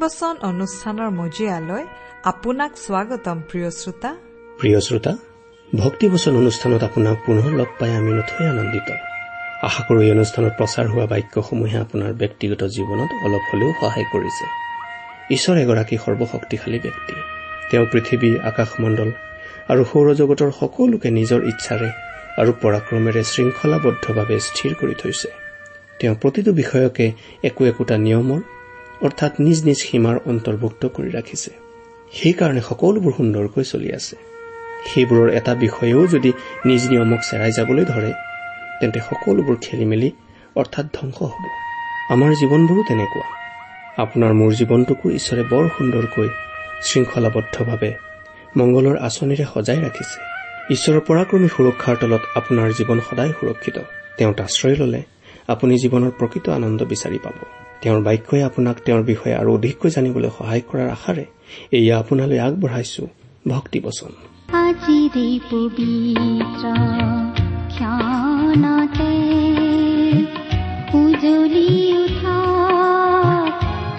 ভক্তিবচন অনুষ্ঠানৰ মজিয়ালৈ আপোনাক স্বাগতম প্ৰিয় শ্ৰোতা। প্ৰিয় শ্ৰোতা ভক্তিবচন অনুষ্ঠানত আপোনাক পুনৰ লগ পাই আমি নথৈ আনন্দিত। আশা কৰো এই অনুষ্ঠানত প্ৰচাৰ হোৱা বাক্যসমূহে আপোনাৰ ব্যক্তিগত জীৱনত অলপ হলেও সহায় কৰিছে। ঈশ্বৰ এগৰাকী সৰ্বশক্তিশালী ব্যক্তি। তেওঁ পৃথিৱী আকাশমণ্ডল আৰু সৌৰজগতৰ সকলোকে নিজৰ ইচ্ছাৰে আৰু পৰাক্ৰমেৰে শৃংখলাবদ্ধভাৱে স্থিৰ কৰি থৈছে। তেওঁ প্ৰতিটো বিষয়কে একো একোটা নিয়মৰ অৰ্থাৎ নিজ নিজ সীমাৰ অন্তৰ্ভুক্ত কৰি ৰাখিছে। সেইকাৰণে সকলোবোৰ সুন্দৰকৈ চলি আছে। সেইবোৰৰ এটা বিষয়েও যদি নিজ নিয়মক চেৰাই যাবলৈ ধৰে তেন্তে সকলোবোৰ খেলি মেলি অৰ্থাৎ ধ্বংস হ'ব। আমাৰ জীৱনবোৰো তেনেকুৱা। আপোনাৰ মোৰ জীৱনটোকো ঈশ্বৰে বৰ সুন্দৰকৈ শৃংখলাবদ্ধভাৱে মংগলৰ আঁচনিৰে সজাই ৰাখিছে। ঈশ্বৰৰ পৰাক্ৰমী সুৰক্ষাৰ তলত আপোনাৰ জীৱন সদায় সুৰক্ষিত। তেওঁত আশ্ৰয় ললে আপুনি জীৱনৰ প্ৰকৃত আনন্দ বিচাৰি পাব। তেওঁৰ বাক্যই আপোনাক তেওঁৰ বিষয়ে আৰু অধিককৈ জানিবলৈ সহায় কৰাৰ আশাৰে এয়া আপোনালৈ আগবঢ়াইছো। ভক্তিবচন উজলি উঠা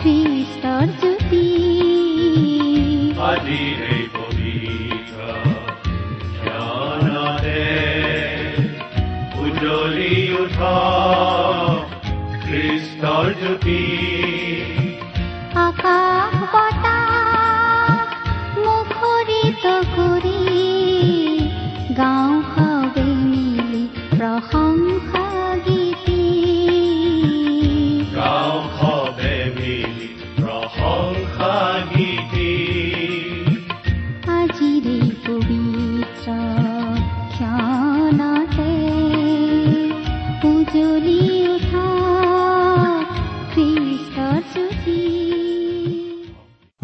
খ্ৰীষ্টৰ জ্যোতি। আজিৰে পবিত্ৰ খ্যানতে উজলি উঠা খ্ৰীষ্টৰ জ্যোতি মুখৰিত কৰি গাঁও সবে মিলি প্ৰশংসা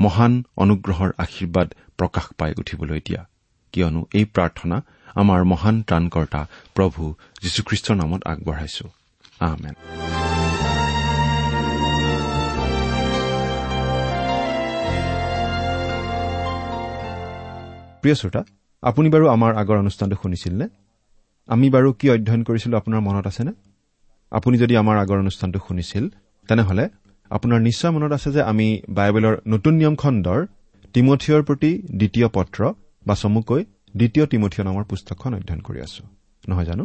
মহান অনুগ্ৰহৰ আশীৰ্বাদ প্ৰকাশ পাই উঠিবলৈ দিয়া। কিয়নো এই প্ৰাৰ্থনা আমাৰ মহান ত্ৰাণকৰ্তা প্ৰভু যীশুখ্ৰীষ্টৰ নামত আগবঢ়াইছো। আহমেদ প্ৰিয় শ্ৰোতা আপুনি বাৰু আমাৰ আগৰ অনুষ্ঠানটো শুনিছিল নে আমি বাৰু কি অধ্যয়ন কৰিছিলো আপোনাৰ মনত আছেনে? আপুনি যদি আমাৰ আগৰ অনুষ্ঠানটো শুনিছিল তেনেহলে আপোনাৰ নিশ্চয় মনত আছে যে আমি বাইবেলৰ নতুন নিয়ম খণ্ডৰ তিমঠিয়ৰ প্ৰতি দ্বিতীয় পত্ৰ বা চমুকৈ দ্বিতীয় তিমঠিয় নামৰ পুস্তকখন অধ্যয়ন কৰি আছো। নহয় জানো?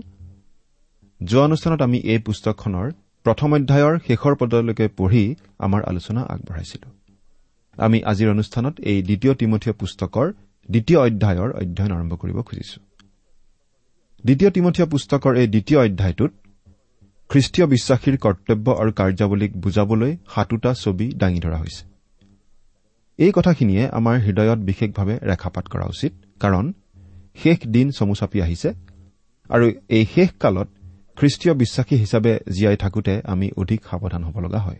যোৱা অনুষ্ঠানত আমি এই পুস্তকখনৰ প্ৰথম অধ্যায়ৰ শেষৰ পদলৈকে পঢ়ি আমাৰ আলোচনা আগবঢ়াইছিলো। আমি আজিৰ অনুষ্ঠানত এই দ্বিতীয় তিমঠিয় পুস্তকৰ দ্বিতীয় অধ্যায়ৰ অধ্যয়ন আৰম্ভ কৰিব খুজিছো। দ্বিতীয় তিমঠিয় পুস্তকৰ এই দ্বিতীয় অধ্যায়টোত খ্ৰীষ্টীয় বিশ্বাসীৰ কৰ্তব্য আৰু কাৰ্যাৱলীক বুজাবলৈ সাতোটা ছবি দাঙি ধৰা হৈছে। এই কথাখিনিয়ে আমাৰ হৃদয়ত বিশেষভাৱে ৰেখাপাত কৰা উচিত কাৰণ শেষ দিন চমু চাপি আহিছে আৰু এই শেষ কালত খ্ৰীষ্টীয় বিশ্বাসী হিচাপে জীয়াই থাকোতে আমি অধিক সাৱধান হ'ব লগা হয়।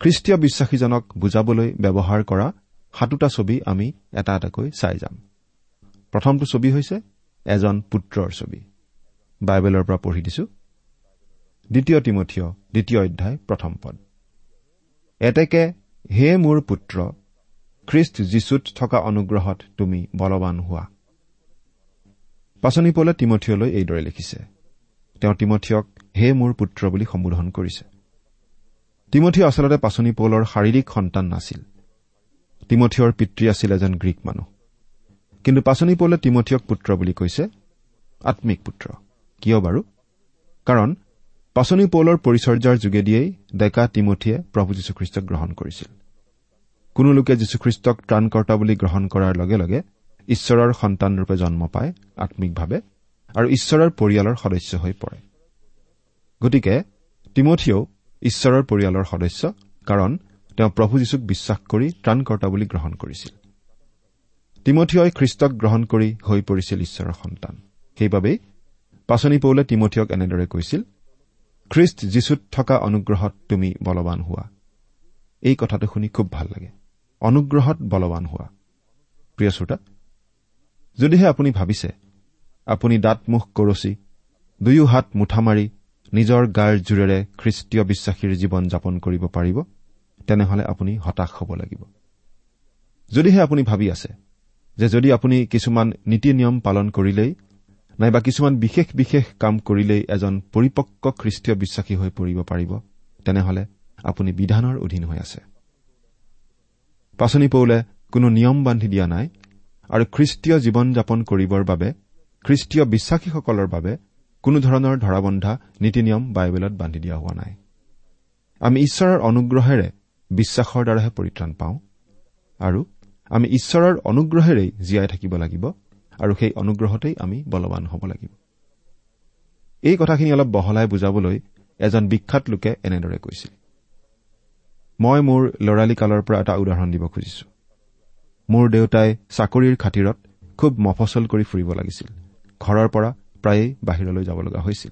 খ্ৰীষ্টীয় বিশ্বাসীজনক বুজাবলৈ ব্যৱহাৰ কৰা সাতোটা ছবি আমি এটা এটাকৈ চাই যাম। প্ৰথমটো ছবি হৈছে এজন পুত্ৰৰ ছবি। বাইবেলৰ পৰা পঢ়ি দিছো। দ্বিতীয় তিমঠিয় দ্বিতীয় অধ্যায় প্ৰথম পদ। এতেকে হে মোৰ পুত্ৰ খ্ৰীষ্ট যীশুত থকা অনুগ্ৰহত তুমি বলৱান হোৱা। পাচনি পলে তিমঠিয়লৈ এইদৰে লিখিছে। তেওঁ তিমঠিয়ক হে মোৰ পুত্ৰ বুলি সম্বোধন কৰিছে। তিমঠিয় আচলতে পাচনি পৌলৰ শাৰীৰিক সন্তান নাছিল। তিমঠিয়ৰ পিতৃ আছিল এজন গ্ৰীক মানুহ। কিন্তু পাচনি পৌলে তিমঠিয়ক পুত্ৰ বুলি কৈছে আম্মিক পুত্ৰ। কিয় বাৰু? কাৰণ পাচনি পৌলৰ পৰিচৰ্যাৰ যোগেদিয়েই ডেকা তিমঠিয়ে প্ৰভু যীশুখ্ৰীষ্টক গ্ৰহণ কৰিছিল। কোনো লোকে যীশুখ্ৰীষ্টক ত্ৰাণকৰ্তা বুলি গ্ৰহণ কৰাৰ লগে লগে ঈশ্বৰৰ সন্তানৰূপে জন্ম পায় আম্মিকভাৱে আৰু ঈশ্বৰৰ পৰিয়ালৰ সদস্য হৈ পৰে। গতিকে তিমঠিয়েও ঈশ্বৰৰ পৰিয়ালৰ সদস্য কাৰণ তেওঁ প্ৰভু যীশুক বিশ্বাস কৰি ত্ৰাণকৰ্তা বুলি গ্ৰহণ কৰিছিল। তিমঠিয়ই খ্ৰীষ্টক গ্ৰহণ কৰি হৈ পৰিছিল ঈশ্বৰৰ সন্তান। সেইবাবেই পাচনি পৌলে তিমঠিয়ক এনেদৰে কৈছিল খ্ৰীষ্ট যীশুত থকা অনুগ্ৰহত তুমি বলৱান হোৱা। এই কথাটো শুনি খুব ভাল লাগে। অনুগ্ৰহত বলৱান হোৱা। প্ৰিয় শ্ৰোতা যদিহে আপুনি ভাবিছে আপুনি দাঁত মুখ কৰচি দুয়ো হাত মুঠা মাৰি নিজৰ গাৰ জোৰেৰে খ্ৰীষ্টীয় বিশ্বাসীৰ জীৱন যাপন কৰিব পাৰিব তেনেহলে আপুনি হতাশ হ'ব লাগিব। যদিহে আপুনি ভাবি আছে যে যদি আপুনি কিছুমান নীতি নিয়ম পালন কৰিলেই নাইবা কিছুমান বিশেষ বিশেষ কাম কৰিলেই এজন পৰিপক্ক খ্ৰীষ্টীয় বিশ্বাসী হৈ পৰিব পাৰিব তেনেহলে আপুনি বিধানৰ অধীন হৈ আছে। পাচনি পৌলে কোনো নিয়ম বান্ধি দিয়া নাই আৰু খ্ৰীষ্টীয় জীৱন যাপন কৰিবৰ বাবে খ্ৰীষ্টীয় বিশ্বাসীসকলৰ বাবে কোনো ধৰণৰ ধৰাবন্ধা নীতি নিয়ম বাইবেলত বান্ধি দিয়া হোৱা নাই। আমি ঈশ্বৰৰ অনুগ্ৰহেৰে বিশ্বাসৰ দ্বাৰাহে পৰিত্ৰাণ পাওঁ আৰু আমি ঈশ্বৰৰ অনুগ্ৰহেৰেই জীয়াই থাকিব লাগিব। আৰু সেই অনুগ্ৰহতেই আমি বলৱান হ'ব লাগিব। এই কথাখিনি অলপ বহলাই বুজাবলৈ এজন বিখ্যাত লোকে এনেদৰে কৈছিল মই মোৰ ল'ৰালি কালৰ পৰা এটা উদাহৰণ দিব খুজিছো। মোৰ দেউতাই চাকৰিৰ খাতিৰত খুব মফচল কৰি ফুৰিব লাগিছিল। ঘৰৰ পৰা প্ৰায়েই বাহিৰলৈ যাব লগা হৈছিল।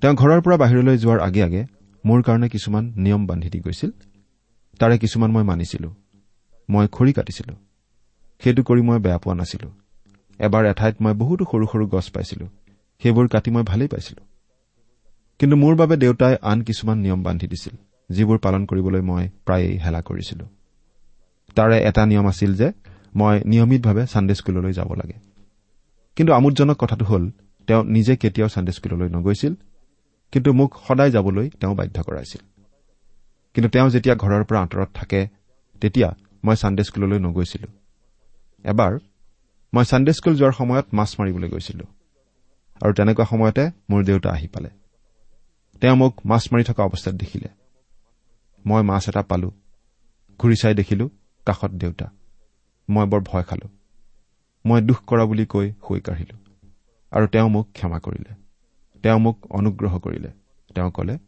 তেওঁ ঘৰৰ পৰা বাহিৰলৈ যোৱাৰ আগে আগে মোৰ কাৰণে কিছুমান নিয়ম বান্ধি দি গৈছিল। তাৰে কিছুমান মই মানিছিলো। মই খৰি কাটিছিলো। সেইটো কৰি মই বেয়া পোৱা নাছিলো। এবাৰ এঠাইত মই বহুতো সৰু সৰু গছ পাইছিলো। সেইবোৰ কাটি মই ভালেই পাইছিলো। কিন্তু মোৰ বাবে দেউতাই আন কিছুমান নিয়ম বান্ধি দিছিল যিবোৰ পালন কৰিবলৈ মই প্ৰায়েই হেলা কৰিছিলো। তাৰে এটা নিয়ম আছিল যে মই নিয়মিতভাৱে ছানডে স্কুললৈ যাব লাগে। কিন্তু আমোদজনক কথাটো হ'ল তেওঁ নিজে কেতিয়াও ছানডে স্কুললৈ নগৈছিল কিন্তু মোক সদায় যাবলৈ তেওঁ বাধ্য কৰাইছিল। কিন্তু তেওঁ যেতিয়া ঘৰৰ পৰা আঁতৰত থাকে তেতিয়া মই ছানডে স্কুললৈ নগৈছিলো। এবাৰ মই ছানডে স্কুল যোৱাৰ সময়ত মাছ মাৰিবলৈ গৈছিলো। আৰু তেনেকুৱা সময়তে মোৰ দেউতা আহি পালে। তেওঁ মোক মাছ মাৰি থকা অৱস্থাত দেখিলে। মই মাছ এটা পালো। ঘূৰি চাই দেখিলো কাষত দেউতা। মই বৰ ভয় খালো। মই দুখ কৰা বুলি কৈ হৈ কাঢ়িলো। আৰু তেওঁ মোক ক্ষমা কৰিলে। তেওঁ মোক অনুগ্ৰহ কৰিলে। তেওঁ কলে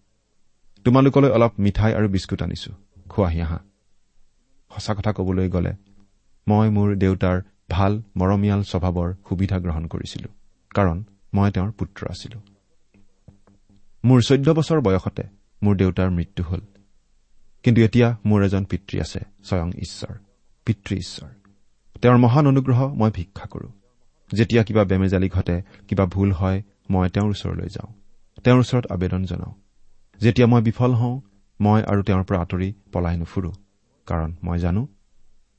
তোমালোকলৈ অলপ মিঠাই আৰু বিস্কুট আনিছো। খোৱাহি আহা সঁচা কথা কবলৈ গ'লে মই মোৰ দেউতাৰ ভাল মৰমীয়াল স্বভাৱৰ সুবিধা গ্ৰহণ কৰিছিলো কাৰণ মই তেওঁৰ পুত্ৰ আছিলো। মোৰ চৈধ্য বছৰ বয়সতে মোৰ দেউতাৰ মৃত্যু হ'ল। কিন্তু এতিয়া মোৰ এজন পিতৃ আছে স্বয়ং ঈশ্বৰ পিতৃ ঈশ্বৰ। তেওঁৰ মহান অনুগ্ৰহ মই ভিক্ষা কৰো। যেতিয়া কিবা বেমেজালি ঘটে কিবা ভুল হয় মই তেওঁৰ ওচৰলৈ যাওঁ। তেওঁৰ ওচৰত আবেদন জনাওঁ। যেতিয়া মই বিফল হওঁ মই আৰু তেওঁৰ পৰা আঁতৰি পলাই নুফুৰো। কাৰণ মই জানো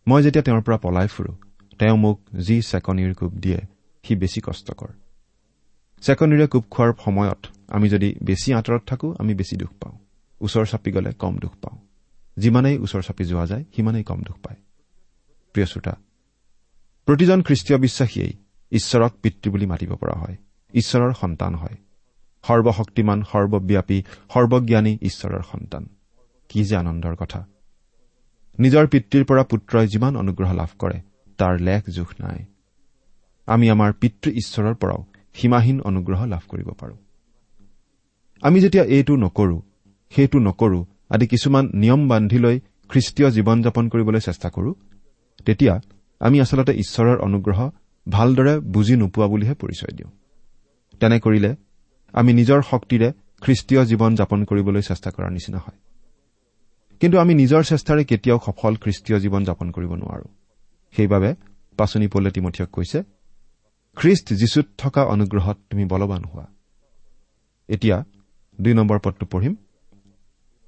মই যেতিয়া তেওঁৰ পৰা পলাই ফুৰো তেওঁ মোক যি চেকনিৰ কোব দিয়ে সি বেছি কষ্টকৰ। চেকনিৰে কোব খোৱাৰ সময়ত আমি যদি বেছি আঁতৰত থাকো আমি বেছি দুখ পাওঁ। ওচৰ চাপি গ'লে কম দুখ পাওঁ। যিমানেই ওচৰ চাপি যোৱা যায় সিমানেই কম দুখ পায়। প্ৰিয় শ্ৰোতা প্ৰতিজন খ্ৰীষ্টীয় বিশ্বাসীয়েই ঈশ্বৰক পিতৃ বুলি মাতিব পৰা হয়। ঈশ্বৰৰ সন্তান হয়। সৰ্বশক্তিমান সৰ্বব্যাপী সৰ্বজ্ঞানী ঈশ্বৰৰ সন্তান। কি যে আনন্দৰ কথা। নিজৰ পিতৃৰ পৰা পুত্ৰই যিমান অনুগ্ৰহ লাভ কৰে তাৰ লেখ জোখ নাই। আমি আমাৰ পিতৃ ঈশ্বৰৰ পৰাও সীমাহীন অনুগ্ৰহ লাভ কৰিব পাৰোঁ। আমি যেতিয়া এইটো নকৰো সেইটো নকৰো আদি কিছুমান নিয়ম বান্ধি লৈ খ্ৰীষ্টীয় জীৱন যাপন কৰিবলৈ চেষ্টা কৰো তেতিয়া আমি আচলতে ঈশ্বৰৰ অনুগ্ৰহ ভালদৰে বুজি নোপোৱা বুলিহে পৰিচয় দিওঁ। তেনে কৰিলে আমি নিজৰ শক্তিৰে খ্ৰীষ্টীয় জীৱন যাপন কৰিবলৈ চেষ্টা কৰাৰ নিচিনা হয়। কিন্তু আমি নিজৰ চেষ্টাৰে কেতিয়াও সফল খ্ৰীষ্টীয় জীৱন যাপন কৰিব নোৱাৰো। সেইবাবে পাচনি পলে তিমঠিয়ক কৈছে খ্ৰীষ্ট যীশুত থকা অনুগ্ৰহত তুমি বলৱান হোৱা। এতিয়া দুই নম্বৰ পদটো পঢ়িম।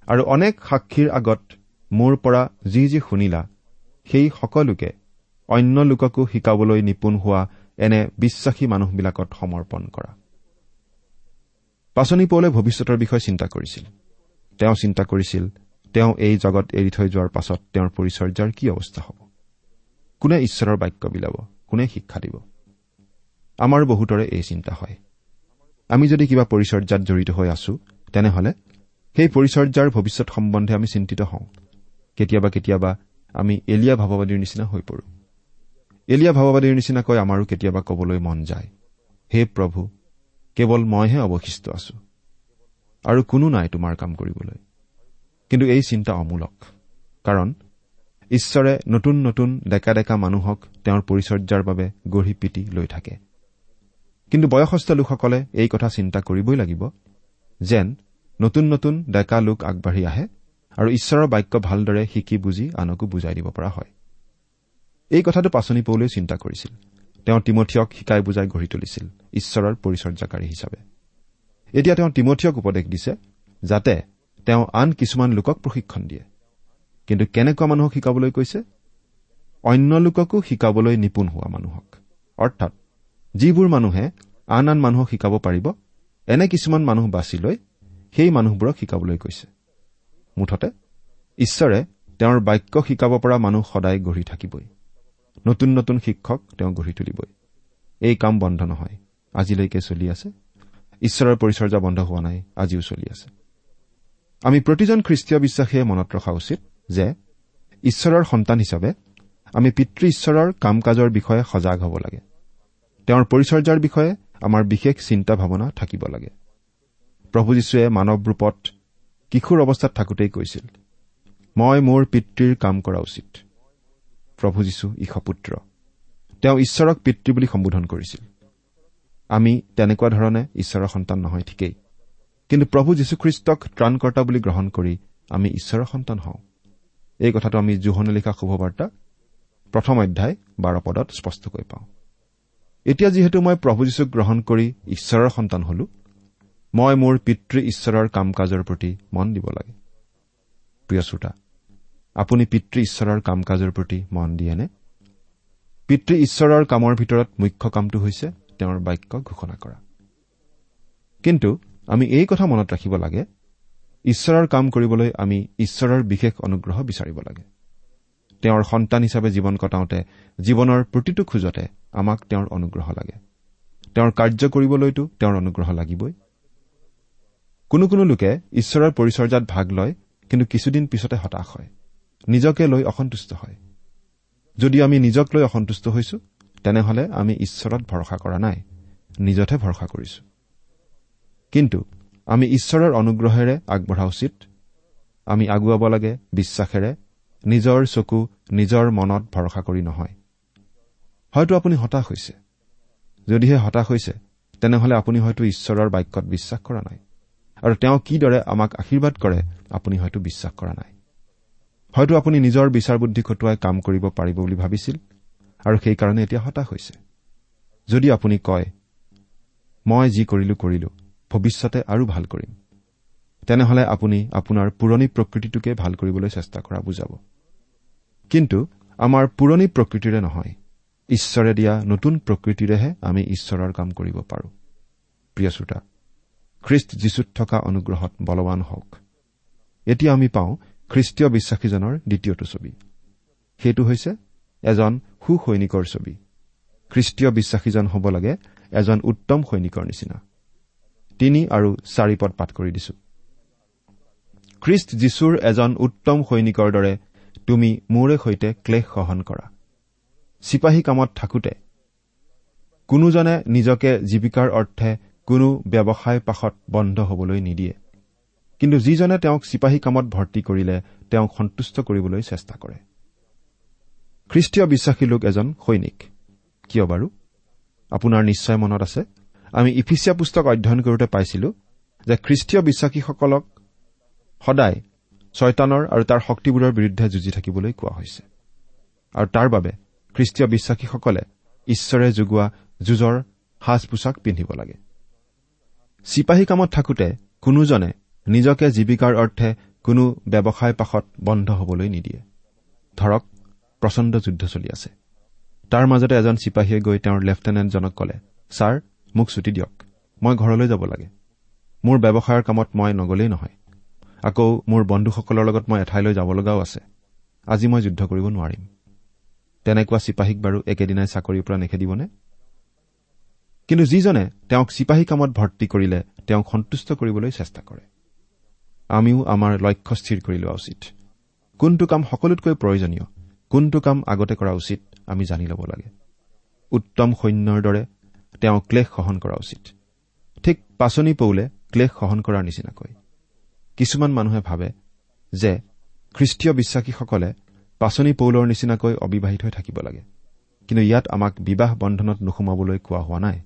আৰু অনেক সাক্ষীৰ আগত মোৰ পৰা যি যি শুনিলা সেই সকলোকে অন্য লোককো শিকাবলৈ নিপুণ হোৱা এনে বিশ্বাসী মানুহবিলাকত সমৰ্পণ কৰা। পাচনি পৌলে ভৱিষ্যতৰ বিষয়ে চিন্তা কৰিছিল। তেওঁ চিন্তা কৰিছিল তেওঁ এই জগত এৰি থৈ যোৱাৰ পাছত তেওঁৰ পৰিচৰ্যাৰ কি অৱস্থা হ'ব? কোনে ঈশ্বৰৰ বাক্য বিলাব? কোনে শিক্ষা দিব? আমাৰ বহুতৰে এই চিন্তা হয়। আমি যদি কিবা পৰিচৰ্যাত জড়িত হৈ আছো তেনেহলে সেই পৰিচৰ্যাৰ ভৱিষ্যত সম্বন্ধে আমি চিন্তিত হওঁ। কেতিয়াবা কেতিয়াবা আমি এলিয়া ভাৱবাদীৰ নিচিনা হৈ পৰো। এলিয়া ভাৱবাদীৰ নিচিনাকৈ আমাৰো কেতিয়াবা কবলৈ মন যায়। হে প্ৰভু কেৱল মইহে অৱশিষ্ট আছো। আৰু কোনো নাই তোমাৰ কাম কৰিবলৈ। কিন্তু এই চিন্তা অমূলক। কাৰণ ঈশ্বৰে নতুন নতুন ডেকা ডেকা মানুহক তেওঁৰ পৰিচৰ্যাৰ বাবে গঢ়ি পিটি লৈ থাকে। কিন্তু বয়সস্থ লোকসকলে এই কথা চিন্তা কৰিবই লাগিব যেন নতুন নতুন ডেকা লোক আগবাঢ়ি আহে আৰু ঈশ্বৰৰ বাক্য ভালদৰে শিকি বুজি আনকো বুজাই দিব পৰা হয়। এই কথাটো পাচনি পৌলেও চিন্তা কৰিছিল। তেওঁ তিমঠিয়ক শিকাই বুজাই গঢ়ি তুলিছিল ঈশ্বৰৰ পৰিচৰ্যাকাৰী হিচাপে। এতিয়া তেওঁ তিমঠিয়ক উপদেশ দিছে যাতে তেওঁ আন কিছুমান লোকক প্ৰশিক্ষণ দিয়ে। কিন্তু কেনেকুৱা মানুহক শিকাবলৈ কৈছে? অন্য লোককো শিকাবলৈ নিপুণ হোৱা মানুহক। অৰ্থাৎ যিবোৰ মানুহে আন আন মানুহক শিকাব পাৰিব এনে কিছুমান মানুহ বাছি লৈ সেই মানুহবোৰক শিকাবলৈ কৈছে। মুঠতে ঈশ্বৰে তেওঁৰ বাক্য শিকাব পৰা মানুহ সদায় গঢ়ি থাকিবই। নতুন নতুন শিক্ষক তেওঁ গঢ়ি তুলিবই। এই কাম বন্ধ নহয়। আজিলৈকে চলি আছে। ঈশ্বৰৰ পৰিচৰ্যা বন্ধ হোৱা নাই। আজিও চলি আছে। আমি প্ৰতিজন খ্ৰীষ্টীয় বিশ্বাসীয়ে মনত ৰখা উচিত যে ঈশ্বৰৰ সন্তান হিচাপে আমি পিতৃ ঈশ্বৰৰ কাম কাজৰ বিষয়ে সজাগ হ'ব লাগে। তেওঁৰ পৰিচৰ্যাৰ বিষয়ে আমাৰ বিশেষ চিন্তা ভাৱনা থাকিব লাগে। প্ৰভু যীশুৱে মানৱ ৰূপত কিশোৰ অৱস্থাত থাকোঁতেই কৈছিল মই মোৰ পিতৃৰ কাম কৰা উচিত। প্ৰভু যীশু ঈশপুত্ৰ তেওঁ ঈশ্বৰক পিতৃ বুলি সম্বোধন কৰিছিল। আমি তেনেকুৱা ধৰণে ঈশ্বৰৰ সন্তান নহয় ঠিকেই। কিন্তু প্ৰভু যীশুখ্ৰীষ্টক ত্ৰাণকৰ্তা বুলি গ্ৰহণ কৰি আমি ঈশ্বৰৰ সন্তান হওঁ। এই কথাটো আমি জোহনে লিখা শুভবাৰ্তা প্ৰথম অধ্যায় বাৰ পদত স্পষ্টকৈ পাওঁ। এতিয়া যিহেতু মই প্ৰভু যীশুক গ্ৰহণ কৰি ঈশ্বৰৰ সন্তান হলো মই মোৰ পিতৃ ঈশ্বৰৰ কাম কাজৰ প্ৰতি মন দিব লাগে। প্ৰিয় শ্ৰোতা আপুনি পিতৃ ঈশ্বৰৰ কাম কাজৰ প্ৰতি মন দিয়েনে? পিতৃ ঈশ্বৰৰ কামৰ ভিতৰত মুখ্য কামটো হৈছে তেওঁৰ বাক্য ঘোষণা কৰা। কিন্তু আমি এই কথা মনত ৰাখিব লাগে ঈশ্বৰৰ কাম কৰিবলৈ আমি ঈশ্বৰৰ বিশেষ অনুগ্ৰহ বিচাৰিব লাগে। তেওঁৰ সন্তান হিচাপে জীৱন কটাওঁতে জীৱনৰ প্ৰতিটো খোজতে আমাক তেওঁৰ অনুগ্ৰহ লাগে। তেওঁৰ কাৰ্য কৰিবলৈতো তেওঁৰ অনুগ্ৰহ লাগিবই। কোনো কোনো লোকে ঈশ্বৰৰ পৰিচৰ্যাত ভাগ লয় কিন্তু কিছুদিন পিছতে হতাশ হয়। নিজকে লৈ অসন্তুষ্ট হয়। যদি আমি নিজক লৈ অসন্তুষ্ট হৈছো তেনেহলে আমি ঈশ্বৰত ভৰসা কৰা নাই। নিজতহে ভৰসা কৰিছো। কিন্তু আমি ঈশ্বৰৰ অনুগ্ৰহেৰে আগবঢ়া উচিত। আমি আগুৱাব লাগে বিশ্বাসেৰে। নিজৰ চকু নিজৰ মনত ভৰসা কৰি নহয়। হয়তো আপুনি হতাশ হৈছে। যদিহে হতাশ হৈছে তেনেহলে আপুনি হয়তো ঈশ্বৰৰ বাক্যত বিশ্বাস কৰা নাই। আৰু তেওঁ কিদৰে আমাক আশীৰ্বাদ কৰে আপুনি হয়তো বিশ্বাস কৰা নাই। হয়তো আপুনি নিজৰ বিচাৰ বুদ্ধি খটুৱাই কাম কৰিব পাৰিব বুলি ভাবিছিল আৰু সেইকাৰণে এতিয়া হতাশ হৈছে। যদি আপুনি কয় মই যি কৰিলো কৰিলো। ভৱিষ্যতে আৰু ভাল কৰিম। তেনেহলে আপুনি আপোনাৰ পুৰণি প্ৰকৃতিটোকে ভাল কৰিবলৈ চেষ্টা কৰা বুজাব। কিন্তু আমাৰ পুৰণি প্ৰকৃতিৰে নহয় ঈশ্বৰে দিয়া নতুন প্ৰকৃতিৰেহে আমি ঈশ্বৰৰ কাম কৰিব পাৰো। প্ৰিয় শ্ৰোতা খ্ৰীষ্ট যীশুত থকা অনুগ্ৰহত বলৱান হওক। এতিয়া আমি পাওঁ খ্ৰীষ্টীয় বিশ্বাসীজনৰ দ্বিতীয়টো ছবি। সেইটো হৈছে এজন সুসৈনিকৰ ছবি। খ্ৰীষ্টীয় বিশ্বাসীজন হ'ব লাগে এজন উত্তম সৈনিকৰ নিচিনা। তিনি আৰু চাৰি পদ পাঠ কৰি দিছো। খ্ৰীষ্ট যীশুৰ এজন উত্তম সৈনিকৰ দৰে তুমি মোৰে সৈতে ক্লেশ সহন কৰা। চিপাহী কামত থাকোঁতে কোনোজনে নিজকে জীৱিকাৰ অৰ্থে কোনো ব্যৱসায় পাশত বন্ধ হবলৈ নিদিয়ে। কিন্তু যিজনে তেওঁক চিপাহী কামত ভৰ্তি কৰিলে তেওঁক সন্তুষ্ট কৰিবলৈ চেষ্টা কৰে। খ্ৰীষ্টীয় বিশ্বাসী লোক এজন সৈনিক। কিয় বাৰু? আপোনাৰ নিশ্চয় মনত আছে? আমি ইফিচিয়া পুস্তক অধ্যয়ন কৰোঁতে পাইছিলো যে খ্ৰীষ্টীয় বিশ্বাসীসকলক সদায় ছয়তানৰ আৰু তাৰ শক্তিবোৰৰ বিৰুদ্ধে যুঁজি থাকিবলৈ কোৱা হৈছে। আৰু তাৰ বাবে খ্ৰীষ্টীয় বিশ্বাসীসকলে ঈশ্বৰে যোগোৱা যুঁজৰ সাজ পোছাক পিন্ধিব লাগে। চিপাহী কামত থাকোঁতে কোনোজনে নিজকে জীৱিকাৰ অৰ্থে কোনো ব্যৱসায় পাশত বন্ধ হবলৈ নিদিয়ে। ধৰক প্ৰচণ্ড যুদ্ধ চলি আছে। তাৰ মাজতে এজন চিপাহীয়ে গৈ তেওঁৰ লেফটেনেণ্টজনক কলে ছাৰ মোক ছুটি দিয়ক। মই ঘৰলৈ যাব লাগে। মোৰ ব্যৱসায়ৰ কামত মই নগলেই নহয়। আকৌ মোৰ বন্ধুসকলৰ লগত মই এঠাইলৈ যাব লগাও আছে। আজি মই যুদ্ধ কৰিব নোৱাৰিম। তেনেকুৱা চিপাহীক বাৰু একেদিনাই চাকৰিৰ পৰা নিখেদিবনে? কিন্তু যিজনে তেওঁক চিপাহী কামত ভৰ্তি কৰিলে তেওঁক সন্তুষ্ট কৰিবলৈ চেষ্টা কৰে। আমিও আমাৰ লক্ষ্য স্থিৰ কৰি লোৱা উচিত। কোনটো কাম সকলোতকৈ প্ৰয়োজনীয় কোনটো কাম আগতে কৰা উচিত আমি জানি ল'ব লাগে। উত্তম সৈন্যৰ দৰে তেওঁ ক্লেশ সহন কৰা উচিত। ঠিক পাচনি পৌলে ক্লেশ সহন কৰাৰ নিচিনাকৈ। কিছুমান মানুহে ভাবে যে খ্ৰীষ্টীয় বিশ্বাসীসকলে পাচনি পৌলৰ নিচিনাকৈ অবিবাহিত হৈ থাকিব লাগে। কিন্তু ইয়াত আমাক বিবাহ বন্ধনত নোসোমাবলৈ কোৱা হোৱা নাই।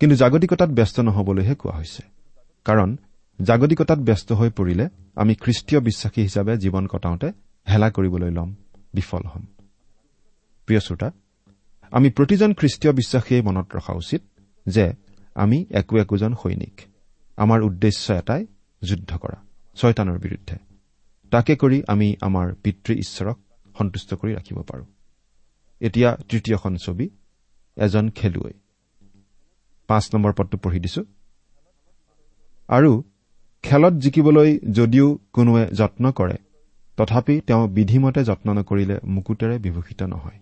কিন্তু জাগতিকতাত ব্যস্ত নহবলৈহে কোৱা হৈছে। কাৰণ জাগতিকতাত ব্যস্ত হৈ পৰিলে আমি খ্ৰীষ্টীয় বিশ্বাসী হিচাপে জীৱন কটাওঁতে হেলা কৰিবলৈ ল'ম বিফল হ'ম। প্ৰিয় শ্ৰোতা আমি প্ৰতিজন খ্ৰীষ্টীয় বিশ্বাসীয়ে মনত ৰখা উচিত যে আমি একো একোজন সৈনিক। আমাৰ উদ্দেশ্য এটাই যুদ্ধ কৰা ছয়তানৰ বিৰুদ্ধে। তাকে কৰি আমি আমাৰ পিতৃ ঈশ্বৰক সন্তুষ্ট কৰি ৰাখিব পাৰোঁ। এতিয়া তৃতীয়খন ছবি এজন খেলুৱৈ। পাঁচ নম্বৰ পদটো পঢ়ি দিছো। আৰু খেলত জিকিবলৈ যদিও কোনোৱে যত্ন কৰে তথাপি তেওঁ বিধিমতে যত্ন নকৰিলে মুকুটেৰে বিভূষিত নহয়।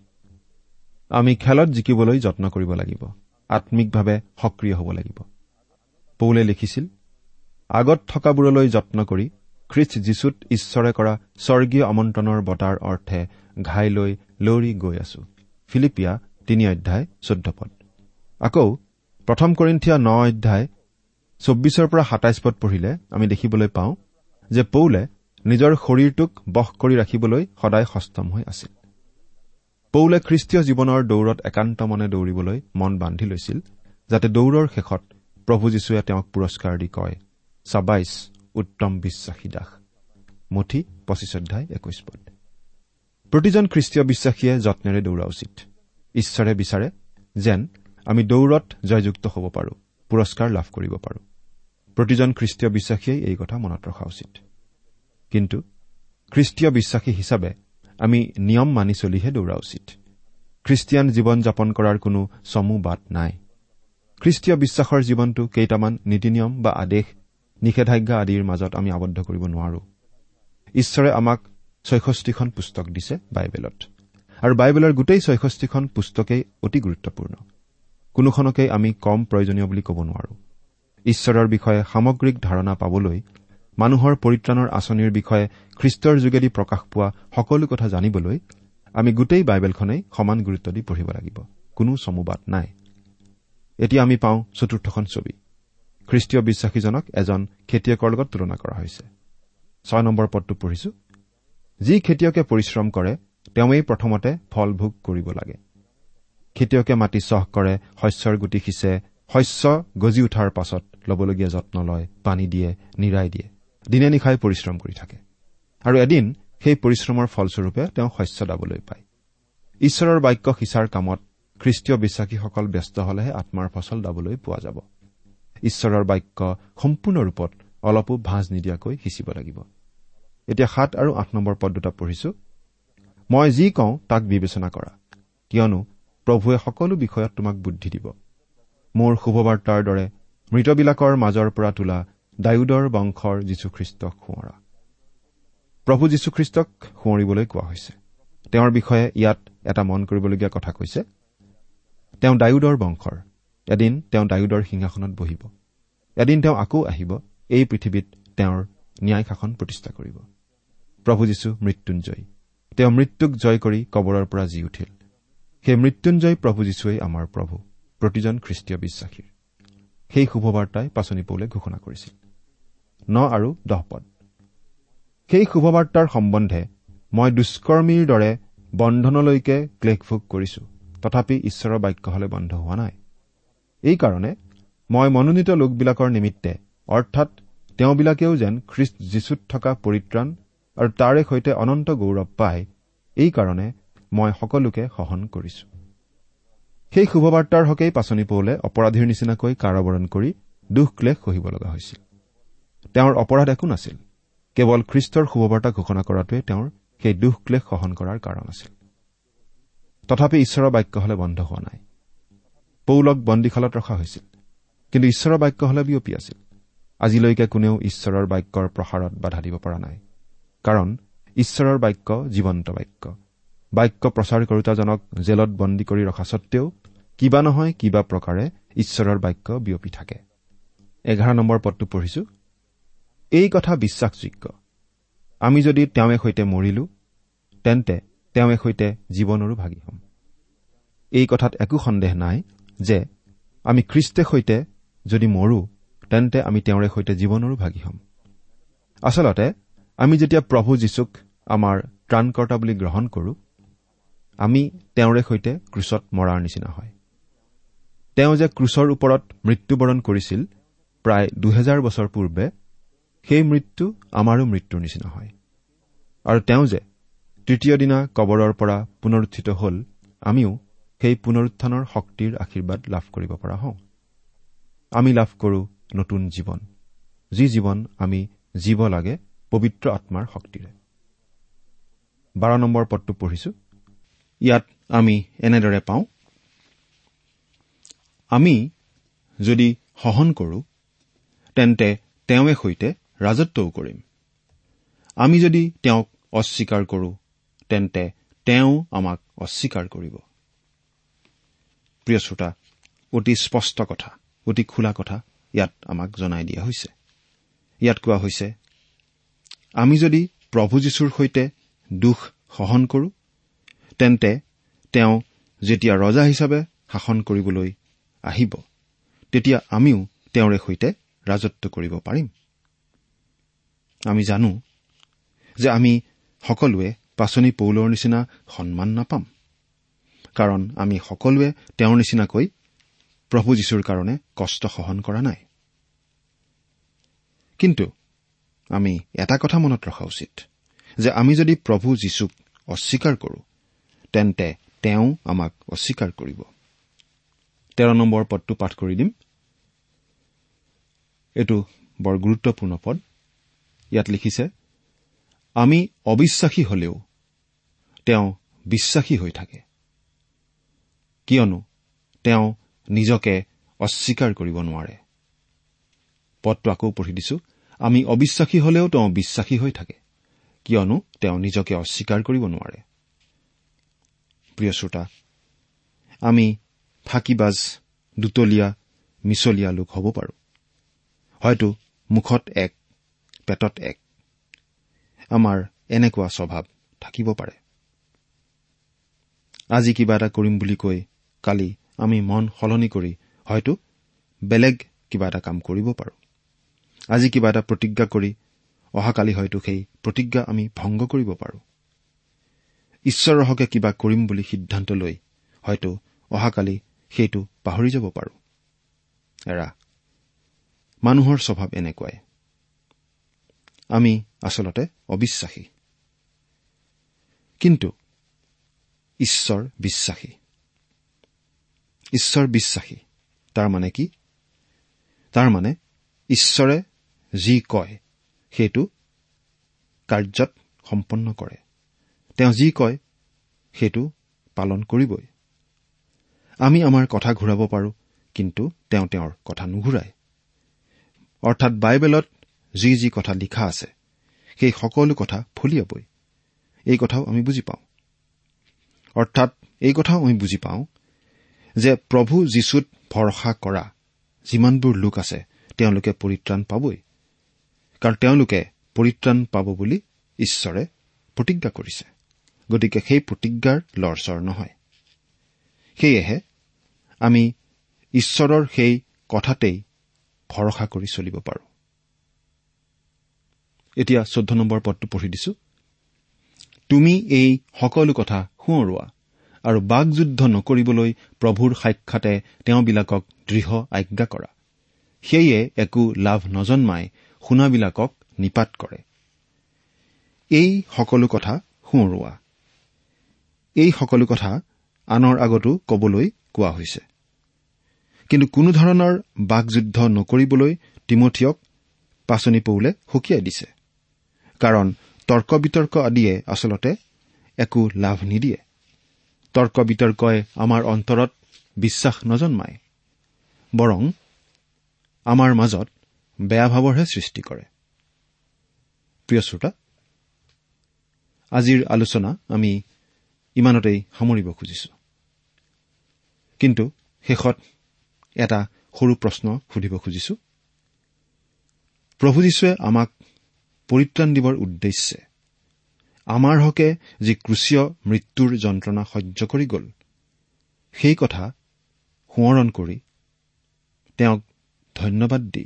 আমি খেলত জিকিবলৈ যত্ন কৰিব লাগিব। আম্মিকভাৱে সক্ৰিয় হ'ব লাগিব। পৌলে লিখিছিল আগত থকাবোৰলৈ যত্ন কৰি খ্ৰীষ্ট যীশুত ঈশ্বৰে কৰা স্বৰ্গীয় আমন্ত্ৰণৰ বঁটাৰ অৰ্থে ঘাই লৈ লৌৰি গৈ আছো। ফিলিপিয়া তিনি অধ্যায় চৈধ্য পদ। আকৌ প্ৰথম কৰিন্ঠিয়া ন অধ্যায় চৌব্বিছৰ পৰা সাতাইছ পদ পঢ়িলে আমি দেখিবলৈ পাওঁ যে পৌলে নিজৰ শৰীৰটোক বশ কৰি ৰাখিবলৈ সদায় সষ্টম হৈ আছিল। পৌলে খ্ৰীষ্টীয় জীৱনৰ দৌৰত একান্ত মনে দৌৰিবলৈ মন বান্ধি লৈছিল যাতে দৌৰৰ শেষত প্ৰভু যীশুৱে তেওঁক পুৰস্কাৰ দি কয় চাবাইছ উত্তম বিশ্বাসী দাস। মুঠি পঁচিছ অধ্যায় একৈশ পদ। প্ৰতিজন খ্ৰীষ্টীয় বিশ্বাসীয়ে যত্নেৰে দৌৰা উচিত। ঈশ্বৰে বিচাৰে যেন আমি দৌৰত জয়যুক্ত হ'ব পাৰোঁ পুৰস্কাৰ লাভ কৰিব পাৰোঁ। প্ৰতিজন খ্ৰীষ্টীয় বিশ্বাসীয়ে এই কথা মনত ৰখা উচিত। কিন্তু খ্ৰীষ্টীয় বিশ্বাসী হিচাপে আমি নিয়ম মানি চলিহে দৌৰা উচিত। খ্ৰীষ্টিয়ান জীৱন যাপন কৰাৰ কোনো চমু বাট নাই। খ্ৰীষ্টীয় বিশ্বাসৰ জীৱনটো কেইটামান নীতি নিয়ম বা আদেশ নিষেধাজ্ঞা আদিৰ মাজত আমি আবদ্ধ কৰিব নোৱাৰো। ঈশ্বৰে আমাক ছয়ষষ্ঠিখন পুস্তক দিছে বাইবেলত। আৰু বাইবেলৰ গোটেই ছয়ষষ্ঠিখন পুস্তকেই অতি গুৰুত্বপূৰ্ণ। কোনোখনকেই আমি কম প্ৰয়োজনীয় বুলি ক'ব নোৱাৰো। ঈশ্বৰৰ বিষয়ে সামগ্ৰিক ধাৰণা পাবলৈ মানুহৰ পৰিত্ৰাণৰ আঁচনিৰ বিষয়ে খ্ৰীষ্টৰ যোগেদি প্ৰকাশ পোৱা সকলো কথা জানিবলৈ আমি গোটেই বাইবেলখনেই সমান গুৰুত্ব দি পঢ়িব লাগিব। কোনো চমুবাদ নাই। এতিয়া আমি পাওঁ চতুৰ্থখন ছবি। খ্ৰীষ্টীয় বিশ্বাসীজনক এজন খেতিয়কৰ লগত তুলনা কৰা হৈছে। ছয় নম্বৰ পদটো পঢ়িছো। যি খেতিয়কে পৰিশ্ৰম কৰে তেওঁৱেই প্ৰথমতে ফল ভোগ কৰিব লাগে। খেতিয়কে মাটি চহ কৰে শস্যৰ গুটি সিঁচে শস্য গজি উঠাৰ পাছত ল'বলগীয়া যত্ন লয় পানী দিয়ে নিৰাই দিয়ে। দিনে নিশাই পৰিশ্ৰম কৰি থাকে। আৰু এদিন সেই পৰিশ্ৰমৰ ফলস্বৰূপে তেওঁ শস্য দাবলৈ পায়। ঈশ্বৰৰ বাক্য সিঁচাৰ কামত খ্ৰীষ্টীয় বিশ্বাসীসকল ব্যস্ত হলেহে আত্মাৰ ফচল দাবলৈ পোৱা যাব। ঈশ্বৰৰ বাক্য সম্পূৰ্ণ ৰূপত অলপো ভাঁজ নিদিয়াকৈ সিঁচিব লাগিব। এতিয়া সাত আৰু আঠ নম্বৰ পদ দুটা পঢ়িছো। মই যি কওঁ তাক বিবেচনা কৰা। কিয়নো প্ৰভুৱে সকলো বিষয়ত তোমাক বুদ্ধি দিব। মোৰ শুভবাৰ্তাৰ দৰে মৃতবিলাকৰ মাজৰ পৰা তোলা ডায়ুদৰ বংশৰ যীশুখ্ৰীষ্টক সোঁৱৰা প্ৰভু যীশুখ্ৰীষ্টক সোঁৱৰিবলৈ কোৱা হৈছে। তেওঁৰ বিষয়ে ইয়াত এটা মন কৰিবলগীয়া কথা কৈছে তেওঁ ডায়ুদৰ বংশৰ। এদিন তেওঁ ডায়ুদৰ সিংহাসনত বহিব। এদিন তেওঁ আকৌ আহিব। এই পৃথিৱীত তেওঁৰ ন্যায় শাসন প্ৰতিষ্ঠা কৰিব। প্ৰভু যীশু মৃত্যুঞ্জয়ী। তেওঁ মৃত্যুক জয় কৰি কবৰৰ পৰা জি উঠিল। সেই মৃত্যুঞ্জয় প্ৰভু যীশুৱেই আমাৰ প্ৰভু প্ৰতিজন খ্ৰীষ্টীয় বিশ্বাসীৰ। সেই শুভবাৰ্তাই পাচনি পৌলে ঘোষণা কৰিছিল। ন আৰু দহ পদ। সেই শুভবাৰ্তাৰ সম্বন্ধে মই দুষ্কৰ্মীৰ দৰে বন্ধনলৈকে ক্লেশভোগ কৰিছো। তথাপি ঈশ্বৰৰ বাক্য হলে বন্ধ হোৱা নাই। এইকাৰণে মই মনোনীত লোকবিলাকৰ নিমিত্তে অৰ্থাৎ তেওঁবিলাকেও যেন খ্ৰীষ্ট যীশুত থকা পৰিত্ৰাণ আৰু তাৰে সৈতে অনন্ত গৌৰৱ পায় এইকাৰণে মই সকলোকে সহন কৰিছো। সেই শুভবাৰ্তাৰ হকেই পাচনি পৌলে অপৰাধীৰ নিচিনাকৈ কাৰাবৰণ কৰি দুখ ক্লেশ সহিব লগা হৈছিল। তেওঁৰ অপৰাধ একো নাছিল। কেৱল খ্ৰীষ্টৰ শুভবাৰ্তা ঘোষণা কৰাটোৱে তেওঁৰ সেই দুখ ক্লেশ সহন কৰাৰ কাৰণ আছিল। তথাপি ঈশ্বৰৰ বাক্য হলে বন্ধ হোৱা নাই। পৌলক বন্দীশালত ৰখা হৈছিল। কিন্তু ঈশ্বৰৰ বাক্য হলে বিয়পি আছিল। আজিলৈকে কোনেও ঈশ্বৰৰ বাক্যৰ প্ৰসাৰত বাধা দিব পৰা নাই। কাৰণ ঈশ্বৰৰ বাক্য জীৱন্ত বাক্য। বাক্য প্ৰচাৰ কৰোতাজনক জেলত বন্দী কৰি ৰখা সত্বেও কিবা নহয় কিবা প্ৰকাৰে ঈশ্বৰৰ বাক্য বিয়পি থাকে। এঘাৰ নম্বৰ পদটো পঢ়িছো। এই কথা বিশ্বাসযোগ্য। আমি যদি তেওঁৱে সৈতে মৰিলো তেন্তে তেওঁৱে সৈতে জীৱনৰো ভাগি হ'ম। এই কথাত একো সন্দেহ নাই যে আমি খ্ৰীষ্টে সৈতে যদি মৰো তেন্তে আমি তেওঁৰে সৈতে জীৱনৰো ভাগি হ'ম। আচলতে আমি যেতিয়া প্ৰভু যীশুক আমাৰ ত্ৰাণকৰ্তা বুলি গ্ৰহণ কৰো আমি তেওঁৰে সৈতে ক্ৰুচত মৰাৰ নিচিনা হয়। তেওঁ যে ক্ৰুচৰ ওপৰত মৃত্যুবৰণ কৰিছিল প্ৰায় দুহেজাৰ বছৰ পূৰ্বে সেই মৃত্যু আমাৰো মৃত্যুৰ নিচিনা হয়। আৰু তেওঁ যে তৃতীয় দিনা কবৰৰ পৰা পুনৰুত্থিত হ'ল আমিও সেই পুনৰুত্থানৰ শক্তিৰ আশীৰ্বাদ লাভ কৰিব পৰা হওঁ। আমি লাভ কৰো নতুন জীৱন। যি জীৱন আমি জীৱ লাগে পবিত্ৰ আত্মাৰ শক্তিৰে। বাৰ নম্বৰ পদটো পঢ়িছো। ইয়াত আমি এনেদৰে পাওঁ আমি যদি সহন কৰো তেন্তে তেওঁৱে সৈতে ৰাজত্বও কৰিম। আমি যদি তেওঁক অস্বীকাৰ কৰো তেন্তে তেওঁ আমাক অস্বীকাৰ কৰিব। প্ৰিয় শ্ৰোতা অতি স্পষ্ট কথা অতি খোলা কথা ইয়াত আমাক জনাই দিয়া হৈছে। ইয়াত কোৱা হৈছে আমি যদি প্ৰভু যীশুৰ সৈতে দুখ সহন কৰো তেন্তে তেওঁ যেতিয়া ৰজা হিচাপে শাসন কৰিবলৈ আহিব তেতিয়া আমিও তেওঁৰে সৈতে ৰাজত্ব কৰিব পাৰিম। আমি জানো যে আমি সকলোৱে পাচনি পৌলৰ নিচিনা সন্মান নাপাম। কাৰণ আমি সকলোৱে তেওঁৰ নিচিনাকৈ প্ৰভু যীশুৰ কাৰণে কষ্ট সহন কৰা নাই। কিন্তু আমি এটা কথা মনত ৰখা উচিত যে আমি যদি প্ৰভু যীশুক অস্বীকাৰ কৰো তেন্তে তেওঁ আমাক অস্বীকাৰ কৰিব। তেৰ নম্বৰ পদটো পাঠ কৰি দিম। এইটো বৰ গুৰুত্বপূৰ্ণ পদ। ইয়াত লিখিছে আমি অবিশ্বাসী হলেও তেওঁ বিশ্বাসী হৈ থাকে। কিয়নো তেওঁ নিজকে অস্বীকাৰ কৰিব নোৱাৰে। পদটো আকৌ পঢ়ি দিছো আমি অবিশ্বাসী হলেও তেওঁ বিশ্বাসী হৈ থাকে। কিয়নো তেওঁ নিজকে অস্বীকাৰ কৰিব নোৱাৰে। প্ৰিয় শ্ৰোতা আমি ফাঁকিবাজ দুতলীয়া মিছলীয়া লোক হ'ব পাৰো। হয়তো মুখত এক পেটত এক। আমাৰ এনেকুৱা স্বভাৱ থাকিব পাৰে। আজি কিবা এটা কৰিম বুলি কৈ কালি আমি মন সলনি কৰি হয়তো বেলেগ কিবা এটা কাম কৰিব পাৰো। আজি কিবা এটা প্ৰতিজ্ঞা কৰি অহাকালি হয়তো সেই প্ৰতিজ্ঞা আমি ভংগ কৰিব পাৰো। ঈশ্বৰৰ হকে কিবা কৰিম বুলি সিদ্ধান্ত লৈ হয়তো অহাকালি সেইটো পাহৰি যাব পাৰো। এৰা মানুহৰ স্বভাৱ এনেকুৱাই। আমি আচলতে অবিশ্বাসী। কিন্তু ঈশ্বৰ বিশ্বাসী। ঈশ্বৰ বিশ্বাসী। তাৰ মানে কি? তাৰ মানে ঈশ্বৰে যি কয় সেইটো কাৰ্যত সম্পন্ন কৰে। তেওঁ যি কয় সেইটো পালন কৰিবই। আমি আমাৰ কথা ঘূৰাব পাৰো কিন্তু তেওঁ তেওঁৰ কথা নুঘূৰায় অৰ্থাৎ বাইবেলত যি যি কথা লিখা আছে সেই সকলো কথা ফলিয়াবই এই কথাও আমি বুজি পাওঁ। অৰ্থাৎ এই কথাও আমি বুজি পাওঁ যে প্ৰভু যীশুত ভৰসা কৰা যিমানবোৰ লোক আছে তেওঁলোকে পৰিত্ৰাণ পাবই। কাৰণ তেওঁলোকে পৰিত্ৰাণ পাব বুলি ঈশ্বৰে প্ৰতিজ্ঞা কৰিছে। গতিকে সেই প্ৰতিজ্ঞাৰ লৰচৰ নহয়। সেয়েহে আমি ঈশ্বৰৰ সেই কথাতেই ভৰসা কৰি চলিব পাৰো। এতিয়া চৈধ্য নম্বৰ পদটো পঢ়ি দিছো। তুমি এই সকলো কথা সোঁৱৰোৱা আৰু বাকযুদ্ধ নকৰিবলৈ প্ৰভুৰ সাক্ষাতে তেওঁবিলাকক দৃঢ় আজ্ঞা কৰা। সেয়ে একো লাভ নজন্মাই শুনাবিলাকক নিপাত কৰে। এই সকলো কথা সোঁৱৰোৱা। এই সকলো কথা আনৰ আগতো কবলৈ কোৱা হৈছে। কিন্তু কোনো ধৰণৰ বাকযুদ্ধ নকৰিবলৈ তিমঠিয়ক পাচনি পৌলে সকীয়াই দিছে। কাৰণ তৰ্ক বিতৰ্ক আদিয়ে আচলতে একো লাভ নিদিয়ে। তৰ্ক বিতৰ্কই আমাৰ অন্তৰত বিশ্বাস নজন্মায় বৰং আমাৰ মাজত বেয়া ভাৱৰহে সৃষ্টি কৰে। প্ৰিয় শ্ৰোতা আজিৰ আলোচনা আমি ইমানতেই সামৰিব খুজিছো। কিন্তু শেষত এটা সৰু প্ৰশ্ন সুধিব খুজিছো। প্ৰভু যীশুৱে আমাক পৰিত্ৰাণ দিবৰ উদ্দেশ্যে। আমাৰ হকে যি ক্ৰুচীয় মৃত্যুৰ যন্ত্ৰণা সহ্য কৰি গ'ল সেই কথা সোঁৱৰণ কৰি তেওঁক ধন্যবাদ দি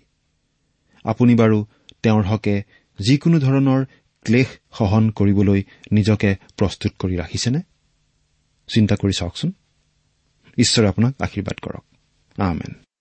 আপুনি বাৰু তেওঁৰ হকে যিকোনো ধৰণৰ ক্লেশ সহন কৰিবলৈ নিজকে প্ৰস্তুত কৰি ৰাখিছেনে? চিন্তা কৰি চাওকচোন। ঈশ্বৰে আপোনাক আশীৰ্বাদ কৰক। আমেন।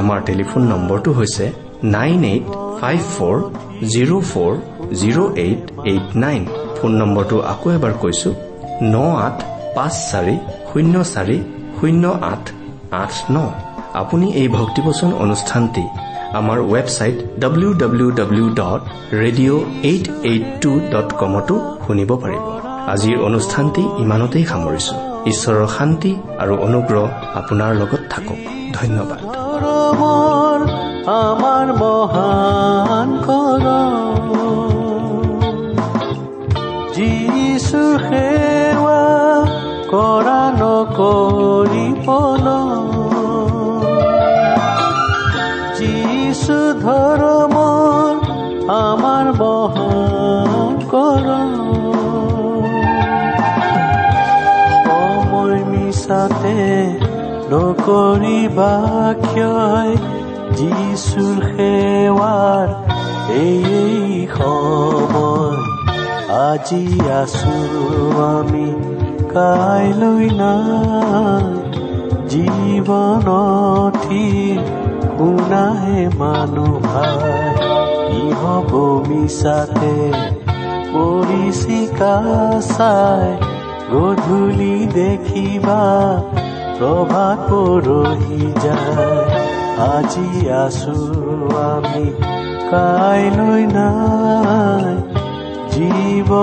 আমাৰ টেলিফোন নম্বৰটো হৈছে nine eight five four zero' four zero' eight eight nine. Phone নম্বৰটো আকৌ এবাৰ কৈছো ন আঠ পাঁচ চাৰি শূন্য চাৰি শূন্য আঠ আঠ ন। আপুনি এই ভক্তিবচন অনুষ্ঠানটি আমাৰ website W W W dot radio' eight eight two dot কমতো শুনিব পাৰিব। আজিৰ অনুষ্ঠানটি ইমানতেই সামৰিছো। ঈশ্বৰৰ শান্তি আৰু অনুগ্ৰহ আপোনাৰ লগত থাকক। ধন্যবাদ। আমাৰ মহান কৰ যিছু সেৱা কৰা নকৰি পল যিছু ধৰ্মৰ আমাৰ মহান কৰ নকৰিবা ক্ষয় যিচুৰ সেৱাৰ এই সময়। আজি আছো আমি কাইলৈ নাই। জীৱনথি শুনাহে মানুহ কি হ'ব মিছাতে পৰিচিকা চাই গধূলি দেখিবা প্ৰভাত পৰহি যায় আজি আছো আমি কাইলৈ নাই। জীৱনথিৰ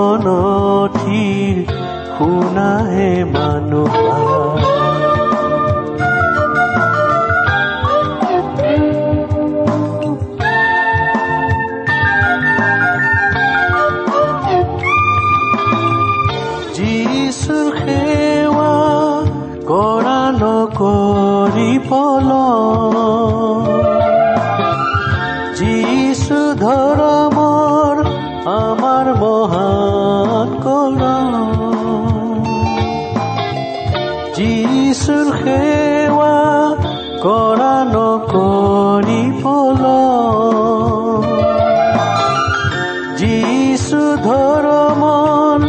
শুনাহে মানুহ। যিচু ধৰ্মৰ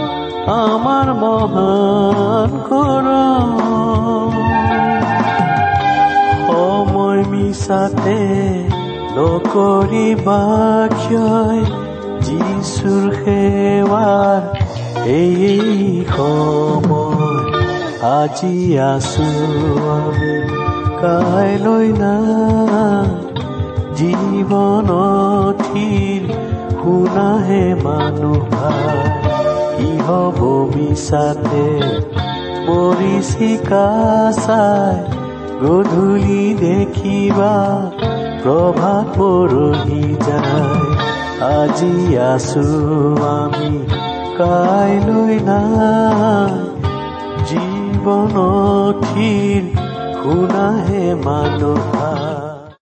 আমাৰ মহান কৰ সময় মিছাতে নকৰিবা ক্ষয় যিচুৰ সেৱাৰ এই সময় আজি আছো কাইলৈ নাই জীৱনথিৰ শুনাহে মানুহ কি হ'ব মিছাতে পৰিচিকা চাই গধূলি দেখিবা প্ৰভাত পৰহি যায়। আজি আছো আমি কাইলৈ নাই জীৱনথিৰ শুনাহে মানুহ